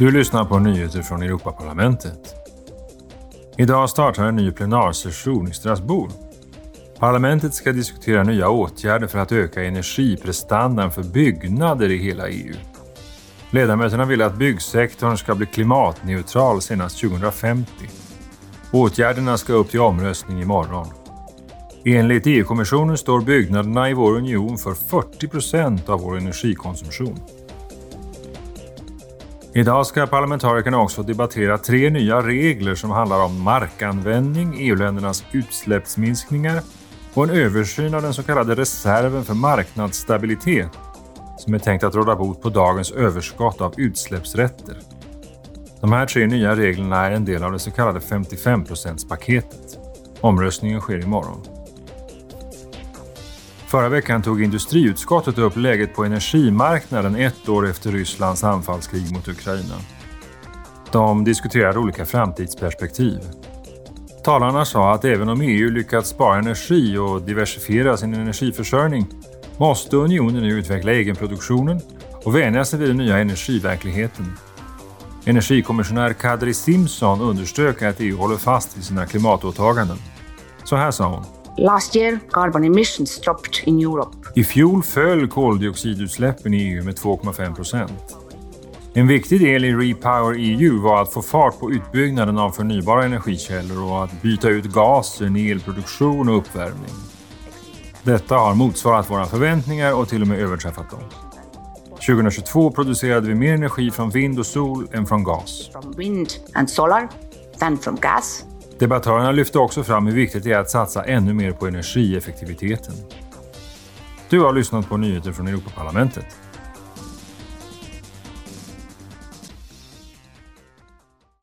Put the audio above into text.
Du lyssnar på nyheter från Europaparlamentet. Idag startar en ny plenarsession i Strasbourg. Parlamentet ska diskutera nya åtgärder för att öka energiprestandan för byggnader i hela EU. Ledamöterna vill att byggsektorn ska bli klimatneutral senast 2050. Åtgärderna ska upp till omröstning imorgon. Enligt EU-kommissionen står byggnaderna i vår union för 40 procent av vår energikonsumtion. Idag ska parlamentarikerna också debattera tre nya regler som handlar om markanvändning, EU-ländernas utsläppsminskningar och en översyn av den så kallade reserven för marknadsstabilitet som är tänkt att råda bot på dagens överskott av utsläppsrätter. De här tre nya reglerna är en del av det så kallade 55 paketet Omröstningen sker imorgon. Förra veckan tog industriutskottet upp läget på energimarknaden ett år efter Rysslands anfallskrig mot Ukraina. De diskuterade olika framtidsperspektiv. Talarna sa att även om EU lyckats spara energi och diversifiera sin energiförsörjning måste unionen nu utveckla egenproduktionen och vänja sig vid den nya energiverkligheten. Energikommissionär Kadri Simson underströk att EU håller fast vid sina klimatåtaganden. Så här sa hon. Last year, carbon emissions dropped in Europe. I fjol föll koldioxidutsläppen i EU med 2,5 procent. En viktig del i Repower EU var att få fart på utbyggnaden av förnybara energikällor och att byta ut gasen i elproduktion och uppvärmning. Detta har motsvarat våra förväntningar och till och med överträffat dem. 2022 producerade vi mer energi från vind och sol än från gas. From wind and solar than from gas. Debattörerna lyfte också fram hur viktigt det är att satsa ännu mer på energieffektiviteten. Du har lyssnat på nyheter från Europaparlamentet.